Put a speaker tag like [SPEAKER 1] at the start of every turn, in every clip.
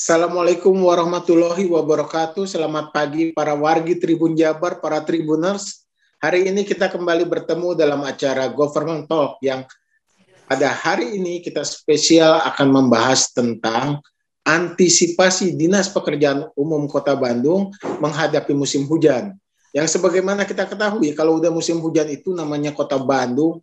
[SPEAKER 1] Assalamualaikum warahmatullahi wabarakatuh. Selamat pagi para wargi Tribun Jabar, para Tribuners. Hari ini kita kembali bertemu dalam acara Government Talk yang pada hari ini kita spesial akan membahas tentang antisipasi Dinas Pekerjaan Umum Kota Bandung menghadapi musim hujan. Yang sebagaimana kita ketahui, kalau udah musim hujan itu namanya Kota Bandung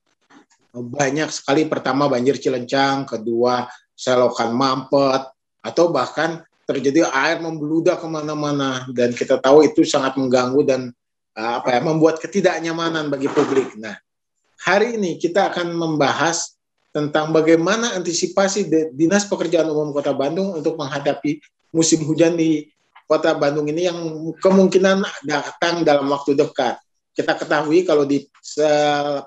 [SPEAKER 1] banyak sekali pertama banjir Cilencang, kedua selokan mampet, atau bahkan terjadi air membeludak ke mana-mana dan kita tahu itu sangat mengganggu dan uh, apa ya membuat ketidaknyamanan bagi publik. Nah, hari ini kita akan membahas tentang bagaimana antisipasi Dinas Pekerjaan Umum Kota Bandung untuk menghadapi musim hujan di Kota Bandung ini yang kemungkinan datang dalam waktu dekat. Kita ketahui kalau di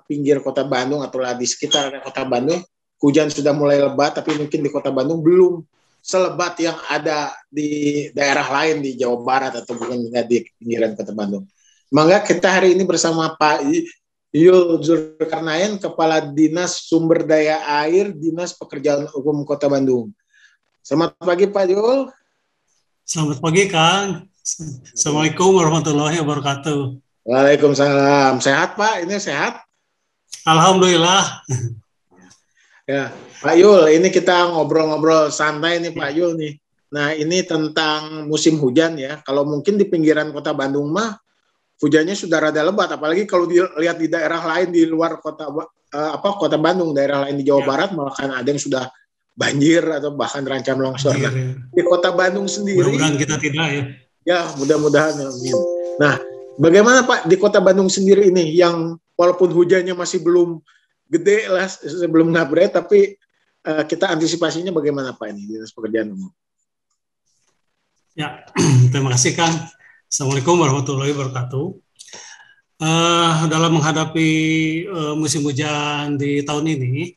[SPEAKER 1] pinggir Kota Bandung atau di sekitar Kota Bandung hujan sudah mulai lebat, tapi mungkin di Kota Bandung belum selebat yang ada di daerah lain di Jawa Barat atau mungkin di pinggiran Kota Bandung. Maka kita hari ini bersama Pak Yul Zulkarnain, Kepala Dinas Sumber Daya Air Dinas Pekerjaan Umum Kota Bandung. Selamat pagi Pak Yul.
[SPEAKER 2] Selamat pagi Kang. Assalamualaikum warahmatullahi wabarakatuh.
[SPEAKER 1] Waalaikumsalam. Sehat Pak? Ini sehat?
[SPEAKER 2] Alhamdulillah.
[SPEAKER 1] Ya, Pak Yul, ini kita ngobrol-ngobrol santai nih Pak Yul nih. Nah, ini tentang musim hujan ya. Kalau mungkin di pinggiran kota Bandung mah hujannya sudah rada lebat, apalagi kalau dilihat di daerah lain di luar kota uh, apa kota Bandung, daerah lain di Jawa ya. Barat malah kan ada yang sudah banjir atau bahkan terancam longsor. Nah, ya. di kota Bandung sendiri
[SPEAKER 2] mudah-mudahan kita tidak ya.
[SPEAKER 1] Ya, mudah-mudahan amin. Nah, bagaimana Pak di kota Bandung sendiri ini yang walaupun hujannya masih belum gede lah sebelum ngabret tapi uh, kita antisipasinya bagaimana Pak ini dinas pekerjaan umum?
[SPEAKER 2] Ya, terima kasih Kang. Assalamualaikum warahmatullahi wabarakatuh. Uh, dalam menghadapi uh, musim hujan di tahun ini,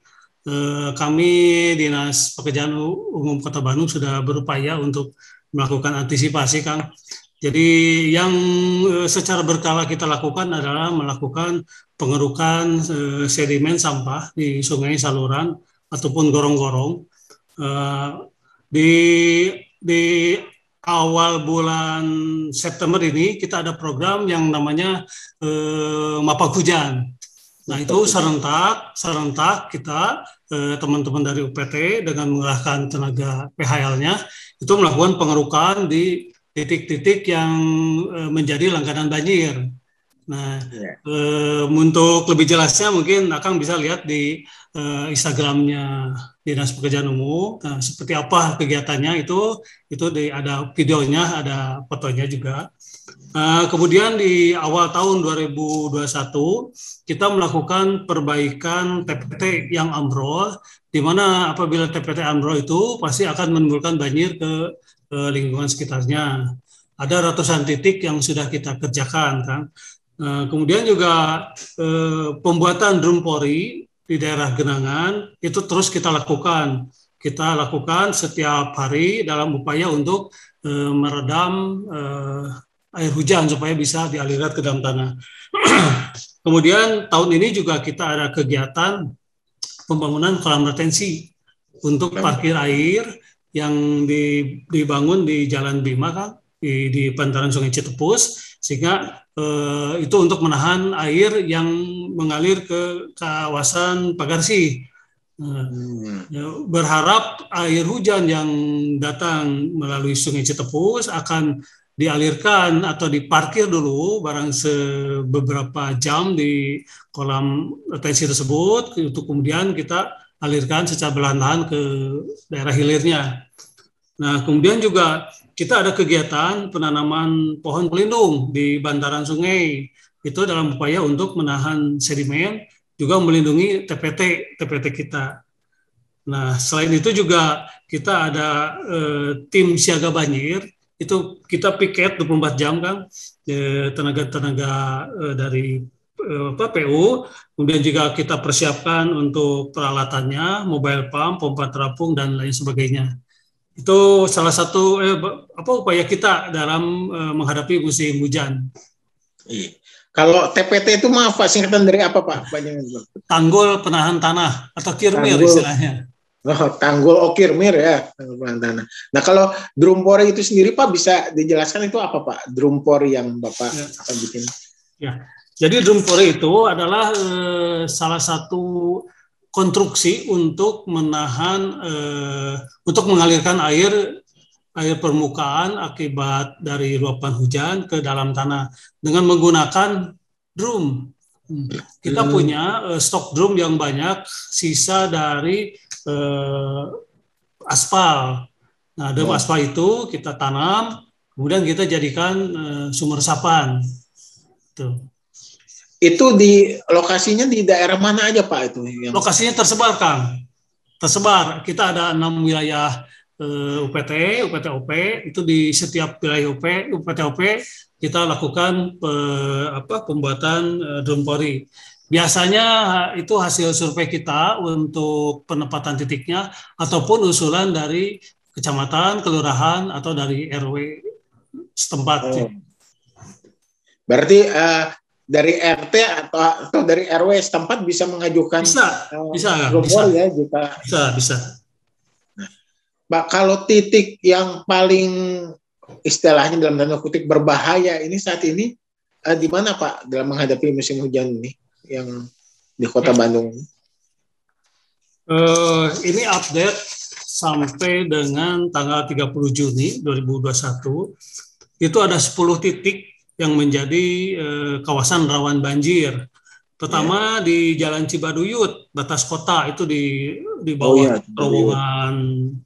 [SPEAKER 2] uh, kami Dinas Pekerjaan Umum Kota Bandung sudah berupaya untuk melakukan antisipasi, Kang. Jadi yang secara berkala kita lakukan adalah melakukan pengerukan uh, sedimen sampah di sungai saluran ataupun gorong-gorong uh, di di awal bulan September ini kita ada program yang namanya mapak hujan. Nah itu serentak serentak kita teman-teman dari UPT dengan mengerahkan tenaga PHL-nya itu melakukan pengerukan di titik-titik yang menjadi langganan banjir. Nah, yeah. uh, untuk lebih jelasnya mungkin akan bisa lihat di uh, Instagramnya Dinas Pekerjaan Umum. Nah, seperti apa kegiatannya itu, itu di, ada videonya, ada fotonya juga. Uh, kemudian di awal tahun 2021 kita melakukan perbaikan TPT yang ambrol, di mana apabila TPT ambrol itu pasti akan menimbulkan banjir ke, ke lingkungan sekitarnya. Ada ratusan titik yang sudah kita kerjakan, kan. Nah, kemudian juga eh, pembuatan drum pori di daerah Genangan itu terus kita lakukan. Kita lakukan setiap hari dalam upaya untuk eh, meredam eh, air hujan supaya bisa dialirkan ke dalam tanah. kemudian tahun ini juga kita ada kegiatan pembangunan kolam retensi untuk parkir air yang dibangun di Jalan Bima kan di, di bantaran Sungai Citepus sehingga eh, itu untuk menahan air yang mengalir ke kawasan Pagarsi. Nah, hmm. Ya, berharap air hujan yang datang melalui Sungai Citepus akan dialirkan atau diparkir dulu barang beberapa jam di kolam retensi tersebut untuk kemudian kita alirkan secara perlahan ke daerah hilirnya. Nah, kemudian juga kita ada kegiatan penanaman pohon pelindung di bantaran sungai. Itu dalam upaya untuk menahan sedimen, juga melindungi TPT TPT kita. Nah, selain itu juga kita ada eh, tim siaga banjir. Itu kita piket 24 jam kan, tenaga-tenaga eh, dari eh, apa PU. Kemudian juga kita persiapkan untuk peralatannya, mobile pump, pompa terapung dan lain sebagainya itu salah satu eh, apa upaya kita dalam eh, menghadapi musim hujan.
[SPEAKER 1] Iya. Kalau TPT itu maaf Pak, singkatan dari apa Pak?
[SPEAKER 2] Tanggul penahan tanah atau kirmir Tanggul, istilahnya.
[SPEAKER 1] Oh, tanggul okirmir ya, tanah. Nah kalau drum pori itu sendiri Pak bisa dijelaskan itu apa Pak? Drum pori yang Bapak ya. akan bikin?
[SPEAKER 2] Ya, jadi drum pori itu adalah eh, salah satu konstruksi untuk menahan eh, untuk mengalirkan air air permukaan akibat dari luapan hujan ke dalam tanah dengan menggunakan drum. Kita hmm. punya uh, stok drum yang banyak, sisa dari uh, aspal. Nah, drum oh. aspal itu kita tanam, kemudian kita jadikan sumber resapan.
[SPEAKER 1] Tuh. Itu di lokasinya di daerah mana aja Pak itu?
[SPEAKER 2] Yang... Lokasinya tersebar Kang. Tersebar. Kita ada enam wilayah uh, UPT, UPT-OP itu di setiap wilayah UP, UPT-OP kita lakukan pe, apa, pembuatan uh, drone pori. Biasanya itu hasil survei kita untuk penempatan titiknya ataupun usulan dari kecamatan, kelurahan atau dari RW setempat. Oh.
[SPEAKER 1] Berarti uh, dari RT atau atau dari RW setempat bisa mengajukan
[SPEAKER 2] bisa uh, bisa bisa ya jika bisa bisa.
[SPEAKER 1] Nah, kalau titik yang paling istilahnya dalam tanda kutip berbahaya ini saat ini uh, di mana Pak dalam menghadapi musim hujan ini yang di Kota ya. Bandung?
[SPEAKER 2] Uh, ini update sampai dengan tanggal 30 Juni 2021 itu ada 10 titik yang menjadi uh, kawasan rawan banjir. Pertama yeah. di Jalan Cibaduyut, batas kota itu di di bawah oh, yeah. terowongan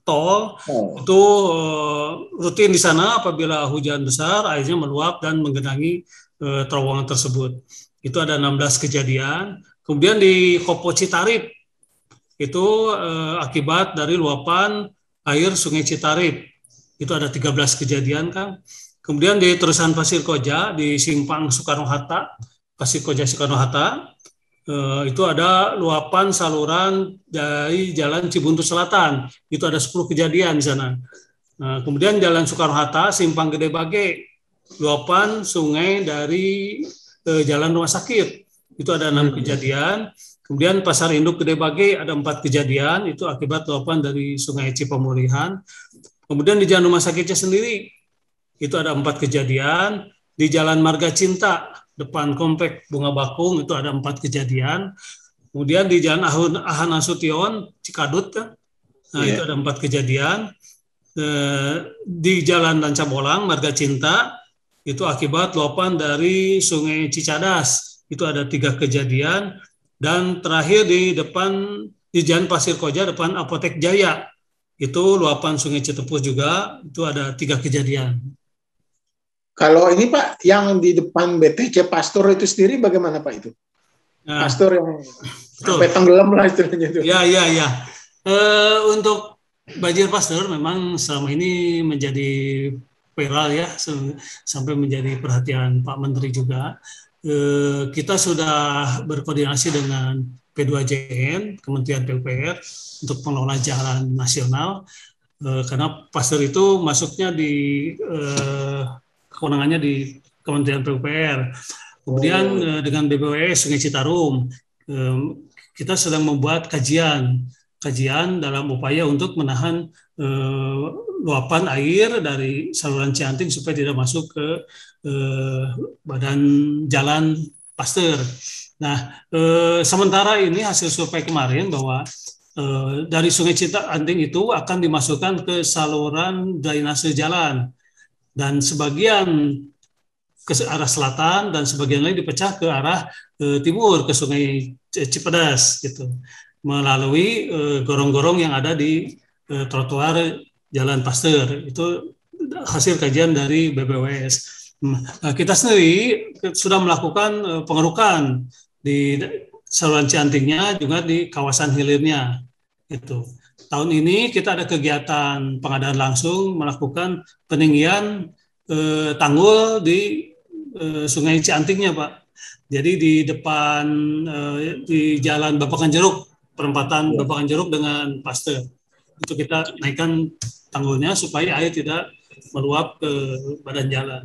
[SPEAKER 2] tol. Oh. Itu uh, rutin di sana apabila hujan besar airnya meluap dan menggenangi uh, terowongan tersebut. Itu ada 16 kejadian. Kemudian di Kopo Citarip itu akibat dari luapan air Sungai Citarip. Itu ada 13 kejadian, Kang. Kemudian di terusan Pasir Koja di Simpang Soekarno Hatta Pasir Koja Soekarno Hatta eh, itu ada luapan saluran dari Jalan Cibuntu Selatan. Itu ada 10 kejadian di sana. Nah, kemudian Jalan Soekarno Hatta, Simpang Gede Bage, luapan sungai dari eh, Jalan Rumah Sakit. Itu ada enam hmm. kejadian. Kemudian Pasar Induk Gede Bage ada empat kejadian, itu akibat luapan dari Sungai Cipemulihan. Kemudian di Jalan Rumah Sakitnya sendiri, itu ada empat kejadian. Di Jalan Marga Cinta depan komplek Bunga Bakung itu ada empat kejadian. Kemudian di Jalan Ahun Ahan Asution Cikadut kan, nah yeah. itu ada empat kejadian. Eh, di Jalan Danca Bolang Marga Cinta itu akibat luapan dari Sungai Cicadas itu ada tiga kejadian dan terakhir di depan di Jalan Pasir Koja depan Apotek Jaya itu luapan Sungai Citepus juga itu ada tiga kejadian.
[SPEAKER 1] Kalau ini Pak, yang di depan BTC Pastor itu sendiri bagaimana Pak itu? Nah, Pastor yang betul. sampai tenggelam lah istilahnya itu.
[SPEAKER 2] Ya, ya, ya. E, untuk banjir Pastor memang selama ini menjadi viral ya, sampai menjadi perhatian Pak Menteri juga. E, kita sudah berkoordinasi dengan P2JN, Kementerian PUPR, untuk pengelola jalan nasional, e, karena Pastor itu masuknya di e, kewenangannya di Kementerian PUPR. Kemudian oh. dengan BPWS Sungai Citarum kita sedang membuat kajian kajian dalam upaya untuk menahan eh, luapan air dari saluran Cianting supaya tidak masuk ke eh, badan jalan Pasteur. Nah, eh, sementara ini hasil survei kemarin bahwa eh, dari Sungai Cianting itu akan dimasukkan ke saluran drainase jalan dan sebagian ke arah selatan dan sebagian lain dipecah ke arah e, timur ke Sungai Cipedas gitu. Melalui eh, gorong-gorong e, yang ada di e, trotoar Jalan Pasteur. Itu hasil kajian dari BBWS. Nah, kita sendiri sudah melakukan pengerukan di saluran Ciantingnya juga di kawasan hilirnya itu tahun ini kita ada kegiatan pengadaan langsung melakukan peninggian eh, tanggul di eh, Sungai Ciantingnya, Pak. Jadi di depan eh, di Jalan Bapakan Jeruk, perempatan ya. Bapakan Jeruk dengan Paste. Itu kita naikkan tanggulnya supaya air tidak meluap ke badan jalan.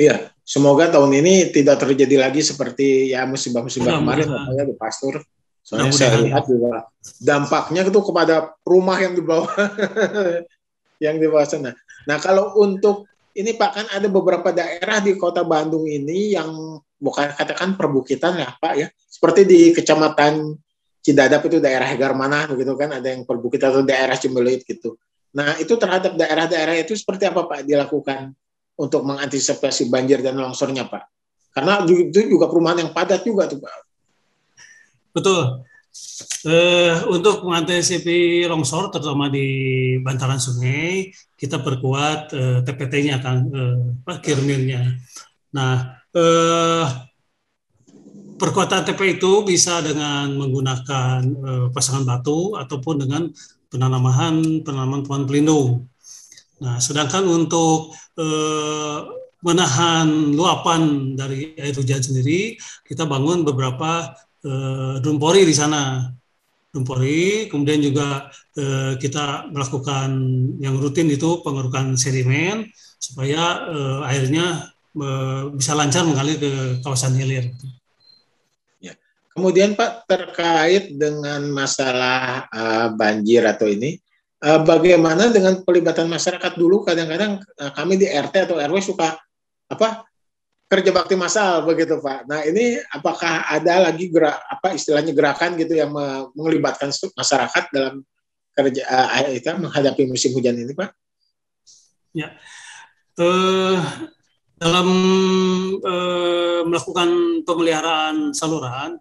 [SPEAKER 1] Iya, semoga tahun ini tidak terjadi lagi seperti ya musibah-musibah kemarin, ya di Pastur Soalnya saya lihat juga dampaknya itu kepada rumah yang di bawah yang di bawah sana. Nah kalau untuk ini Pak kan ada beberapa daerah di Kota Bandung ini yang bukan katakan perbukitan ya Pak ya, seperti di Kecamatan Cidadap itu daerah Hegar mana begitu kan ada yang perbukitan atau daerah Cimbeluit gitu. Nah itu terhadap daerah-daerah itu seperti apa Pak dilakukan untuk mengantisipasi banjir dan longsornya Pak? Karena itu juga perumahan yang padat juga tuh Pak.
[SPEAKER 2] Betul. Uh, untuk mengantisipasi longsor terutama di bantaran sungai kita perkuat uh, eh, TPT-nya kan uh, kirmirnya. Nah uh, perkuatan TP itu bisa dengan menggunakan uh, pasangan batu ataupun dengan penanaman penanaman pohon pelindung. Nah sedangkan untuk uh, menahan luapan dari air hujan sendiri kita bangun beberapa eh, Dumpori di sana. Dumpori, kemudian juga eh, kita melakukan yang rutin itu pengerukan sedimen supaya eh, airnya eh, bisa lancar mengalir ke kawasan hilir.
[SPEAKER 1] Ya. Kemudian Pak terkait dengan masalah uh, banjir atau ini, uh, bagaimana dengan pelibatan masyarakat dulu? Kadang-kadang uh, kami di RT atau RW suka apa kerja bakti masal begitu Pak. Nah ini apakah ada lagi gerak apa istilahnya gerakan gitu yang melibatkan masyarakat dalam kerja uh, itu menghadapi musim hujan ini Pak?
[SPEAKER 2] Ya, uh, dalam uh, melakukan pemeliharaan saluran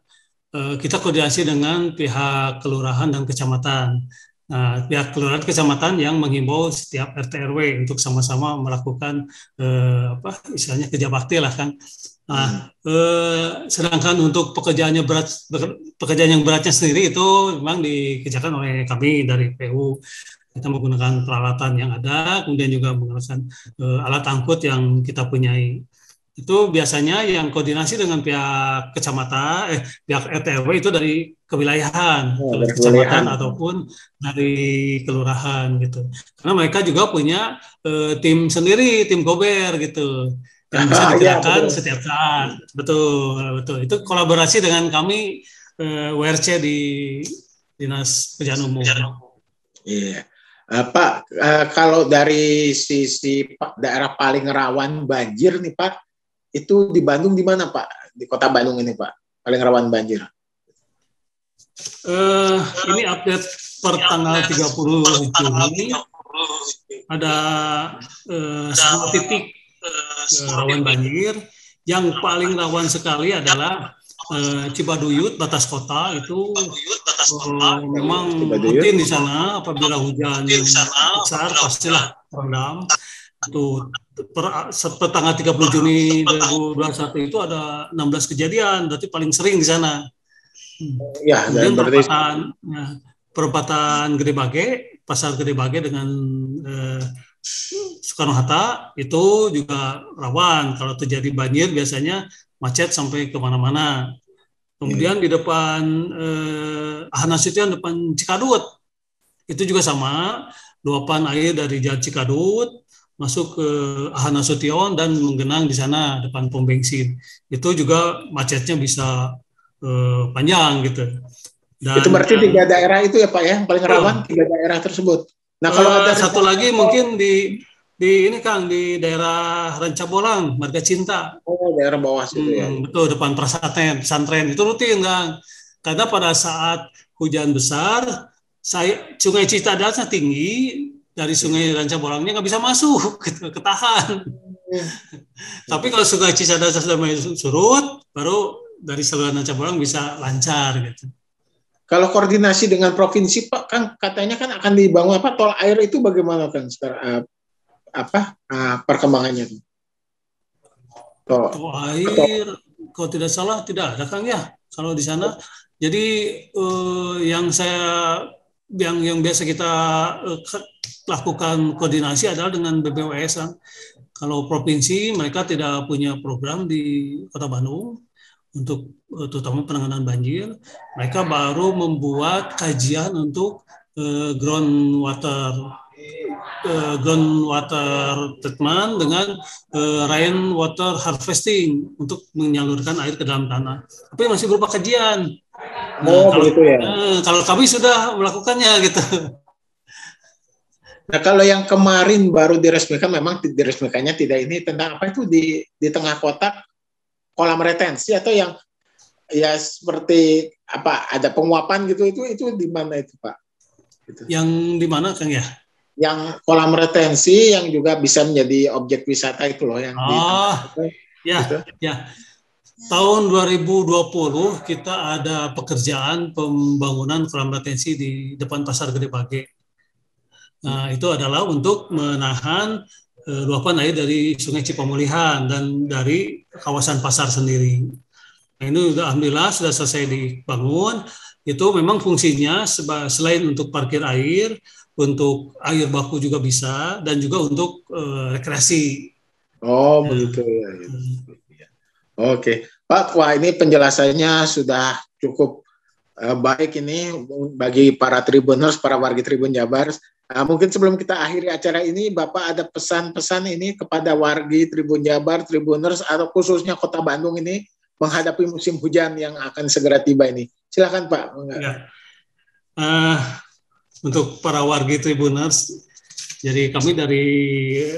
[SPEAKER 2] uh, kita koordinasi dengan pihak kelurahan dan kecamatan. Nah, pihak kelurahan kecamatan yang menghimbau setiap RT RW untuk sama-sama melakukan eh, apa istilahnya kerja bakti lah kan. Nah, hmm. eh, sedangkan untuk pekerjaannya berat pekerjaan yang beratnya sendiri itu memang dikerjakan oleh kami dari PU. Kita menggunakan peralatan yang ada, kemudian juga menggunakan eh, alat angkut yang kita punyai itu biasanya yang koordinasi dengan pihak kecamatan, eh, pihak RTW itu dari kewilayahan, oh, dari kecamatan ataupun dari kelurahan gitu. Karena mereka juga punya eh, tim sendiri, tim gober gitu, yang bisa iya, digerakkan ya, setiap saat. Betul, betul. Itu kolaborasi dengan kami eh, WRC di Dinas Pekerjaan Umum.
[SPEAKER 1] Iya. Uh, Pak, uh, kalau dari sisi daerah paling rawan banjir nih Pak, itu di Bandung di mana Pak? Di kota Bandung ini Pak, paling rawan banjir.
[SPEAKER 2] Uh, ini update per tanggal 30 Juni ada uh, semua titik uh, rawan banjir. Yang paling rawan sekali adalah uh, Cibaduyut batas kota itu uh, memang rutin di sana apabila hujan besar pastilah rendam itu per, per tanggal 30 Juni 2021 itu ada 16 kejadian, berarti paling sering di sana. Ya, Kemudian berarti... perempatan, ya, perempatan Gede Bage, pasar Gede Bage dengan eh, Soekarno Hatta itu juga rawan. Kalau terjadi banjir biasanya macet sampai ke mana-mana. Kemudian di depan eh, Ahana Nasution depan Cikadut itu juga sama luapan air dari Jalan Cikadut masuk ke Ahana Sution dan menggenang di sana depan pom bensin. Itu juga macetnya bisa uh, panjang gitu.
[SPEAKER 1] Dan, itu berarti tiga daerah itu ya Pak ya, paling rawan oh, tiga daerah tersebut.
[SPEAKER 2] Nah kalau uh, ada satu lagi mungkin di di ini Kang di daerah Rancabolang, Marga Cinta.
[SPEAKER 1] Oh, daerah bawah situ ya.
[SPEAKER 2] hmm, ya. Betul depan pesantren, pesantren itu rutin Kang. Karena pada saat hujan besar, saya Sungai Citadasnya tinggi, dari sungai Ranca Bolangnya nggak bisa masuk, ketahan. Tapi kalau sungai Cisadane sudah mulai surut, baru dari saluran Ranca Bolang bisa lancar gitu.
[SPEAKER 1] Kalau koordinasi dengan provinsi Pak kan katanya kan akan dibangun apa tol air itu bagaimana kan sekarang uh, apa uh, perkembangannya?
[SPEAKER 2] Tol, tol air kalau tidak salah tidak ada Kang ya kalau di sana. Jadi uh, yang saya yang yang biasa kita uh, lakukan koordinasi adalah dengan BPWS. Kalau provinsi mereka tidak punya program di Kota Bandung untuk eh, terutama penanganan banjir, mereka baru membuat kajian untuk uh, groundwater uh, groundwater treatment dengan rain water harvesting untuk menyalurkan air ke dalam tanah. Tapi masih berupa kajian. Oh, nah, begitu ya. Uh, kalau kami sudah melakukannya gitu.
[SPEAKER 1] Nah, kalau yang kemarin baru diresmikan memang diresmikannya tidak ini tentang apa itu di di tengah kotak kolam retensi atau yang ya seperti apa ada penguapan gitu itu itu di mana itu Pak?
[SPEAKER 2] Gitu. Yang di mana Kang ya?
[SPEAKER 1] Yang kolam retensi yang juga bisa menjadi objek wisata itu loh yang
[SPEAKER 2] oh, di ya gitu. ya tahun 2020 kita ada pekerjaan pembangunan kolam retensi di depan pasar Gede Bage. Nah, itu adalah untuk menahan uh, luapan air dari Sungai Cipamulihan dan dari kawasan pasar sendiri. Nah, ini sudah alhamdulillah sudah selesai dibangun. Itu memang fungsinya selain untuk parkir air, untuk air baku juga bisa dan juga untuk uh, rekreasi.
[SPEAKER 1] Oh, begitu ya. Hmm. Oke, Pak, wah ini penjelasannya sudah cukup uh, baik ini bagi para tribuners, para warga Tribun Jabar. Uh, mungkin sebelum kita akhiri acara ini, Bapak ada pesan-pesan ini kepada warga Tribun Jabar, Tribuners, atau khususnya Kota Bandung ini menghadapi musim hujan yang akan segera tiba ini. Silakan Pak. Ya.
[SPEAKER 2] Uh, untuk para warga Tribuners, jadi kami dari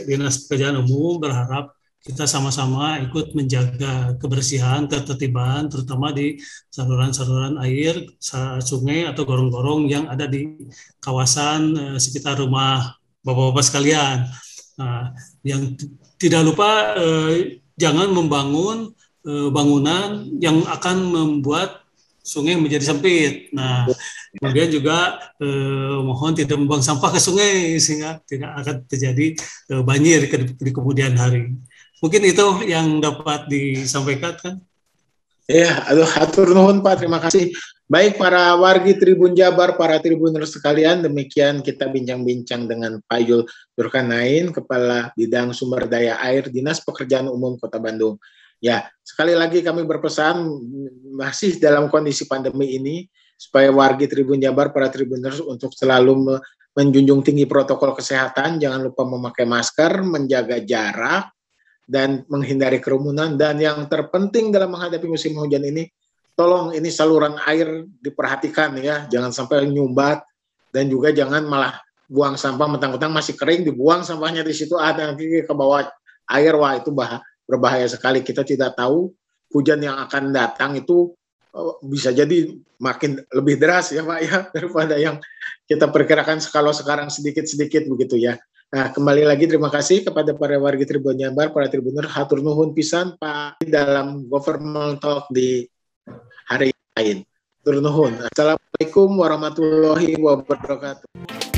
[SPEAKER 2] Dinas Pekerjaan Umum berharap kita sama-sama ikut menjaga kebersihan, ketertiban, terutama di saluran-saluran air, sungai atau gorong-gorong yang ada di kawasan uh, sekitar rumah bapak-bapak sekalian. Nah, yang tidak lupa uh, jangan membangun uh, bangunan yang akan membuat sungai menjadi sempit. Nah, kemudian juga eh, mohon tidak membuang sampah ke sungai sehingga tidak akan terjadi eh, banjir di kemudian hari. Mungkin itu yang dapat disampaikan kan?
[SPEAKER 1] Ya, aduh, atur nuhun Pak, terima kasih. Baik para wargi Tribun Jabar, para tribuners sekalian, demikian kita bincang-bincang dengan Pak Yul Durkanain, Kepala Bidang Sumber Daya Air Dinas Pekerjaan Umum Kota Bandung. Ya, sekali lagi kami berpesan masih dalam kondisi pandemi ini supaya wargi Tribun Jabar, para tribuners untuk selalu menjunjung tinggi protokol kesehatan, jangan lupa memakai masker, menjaga jarak, dan menghindari kerumunan. Dan yang terpenting dalam menghadapi musim hujan ini tolong ini saluran air diperhatikan ya. Jangan sampai nyumbat dan juga jangan malah buang sampah. Mentang-mentang masih kering dibuang sampahnya di situ ada nanti ke bawah air. Wah itu bah berbahaya sekali. Kita tidak tahu hujan yang akan datang itu oh, bisa jadi makin lebih deras ya Pak ya daripada yang kita perkirakan kalau sekarang sedikit-sedikit begitu ya Nah, kembali lagi terima kasih kepada para warga Tribun Jabar, para tribuner, hatur nuhun pisan Pak dalam government talk di hari lain. Hatur nuhun. Assalamualaikum warahmatullahi wabarakatuh.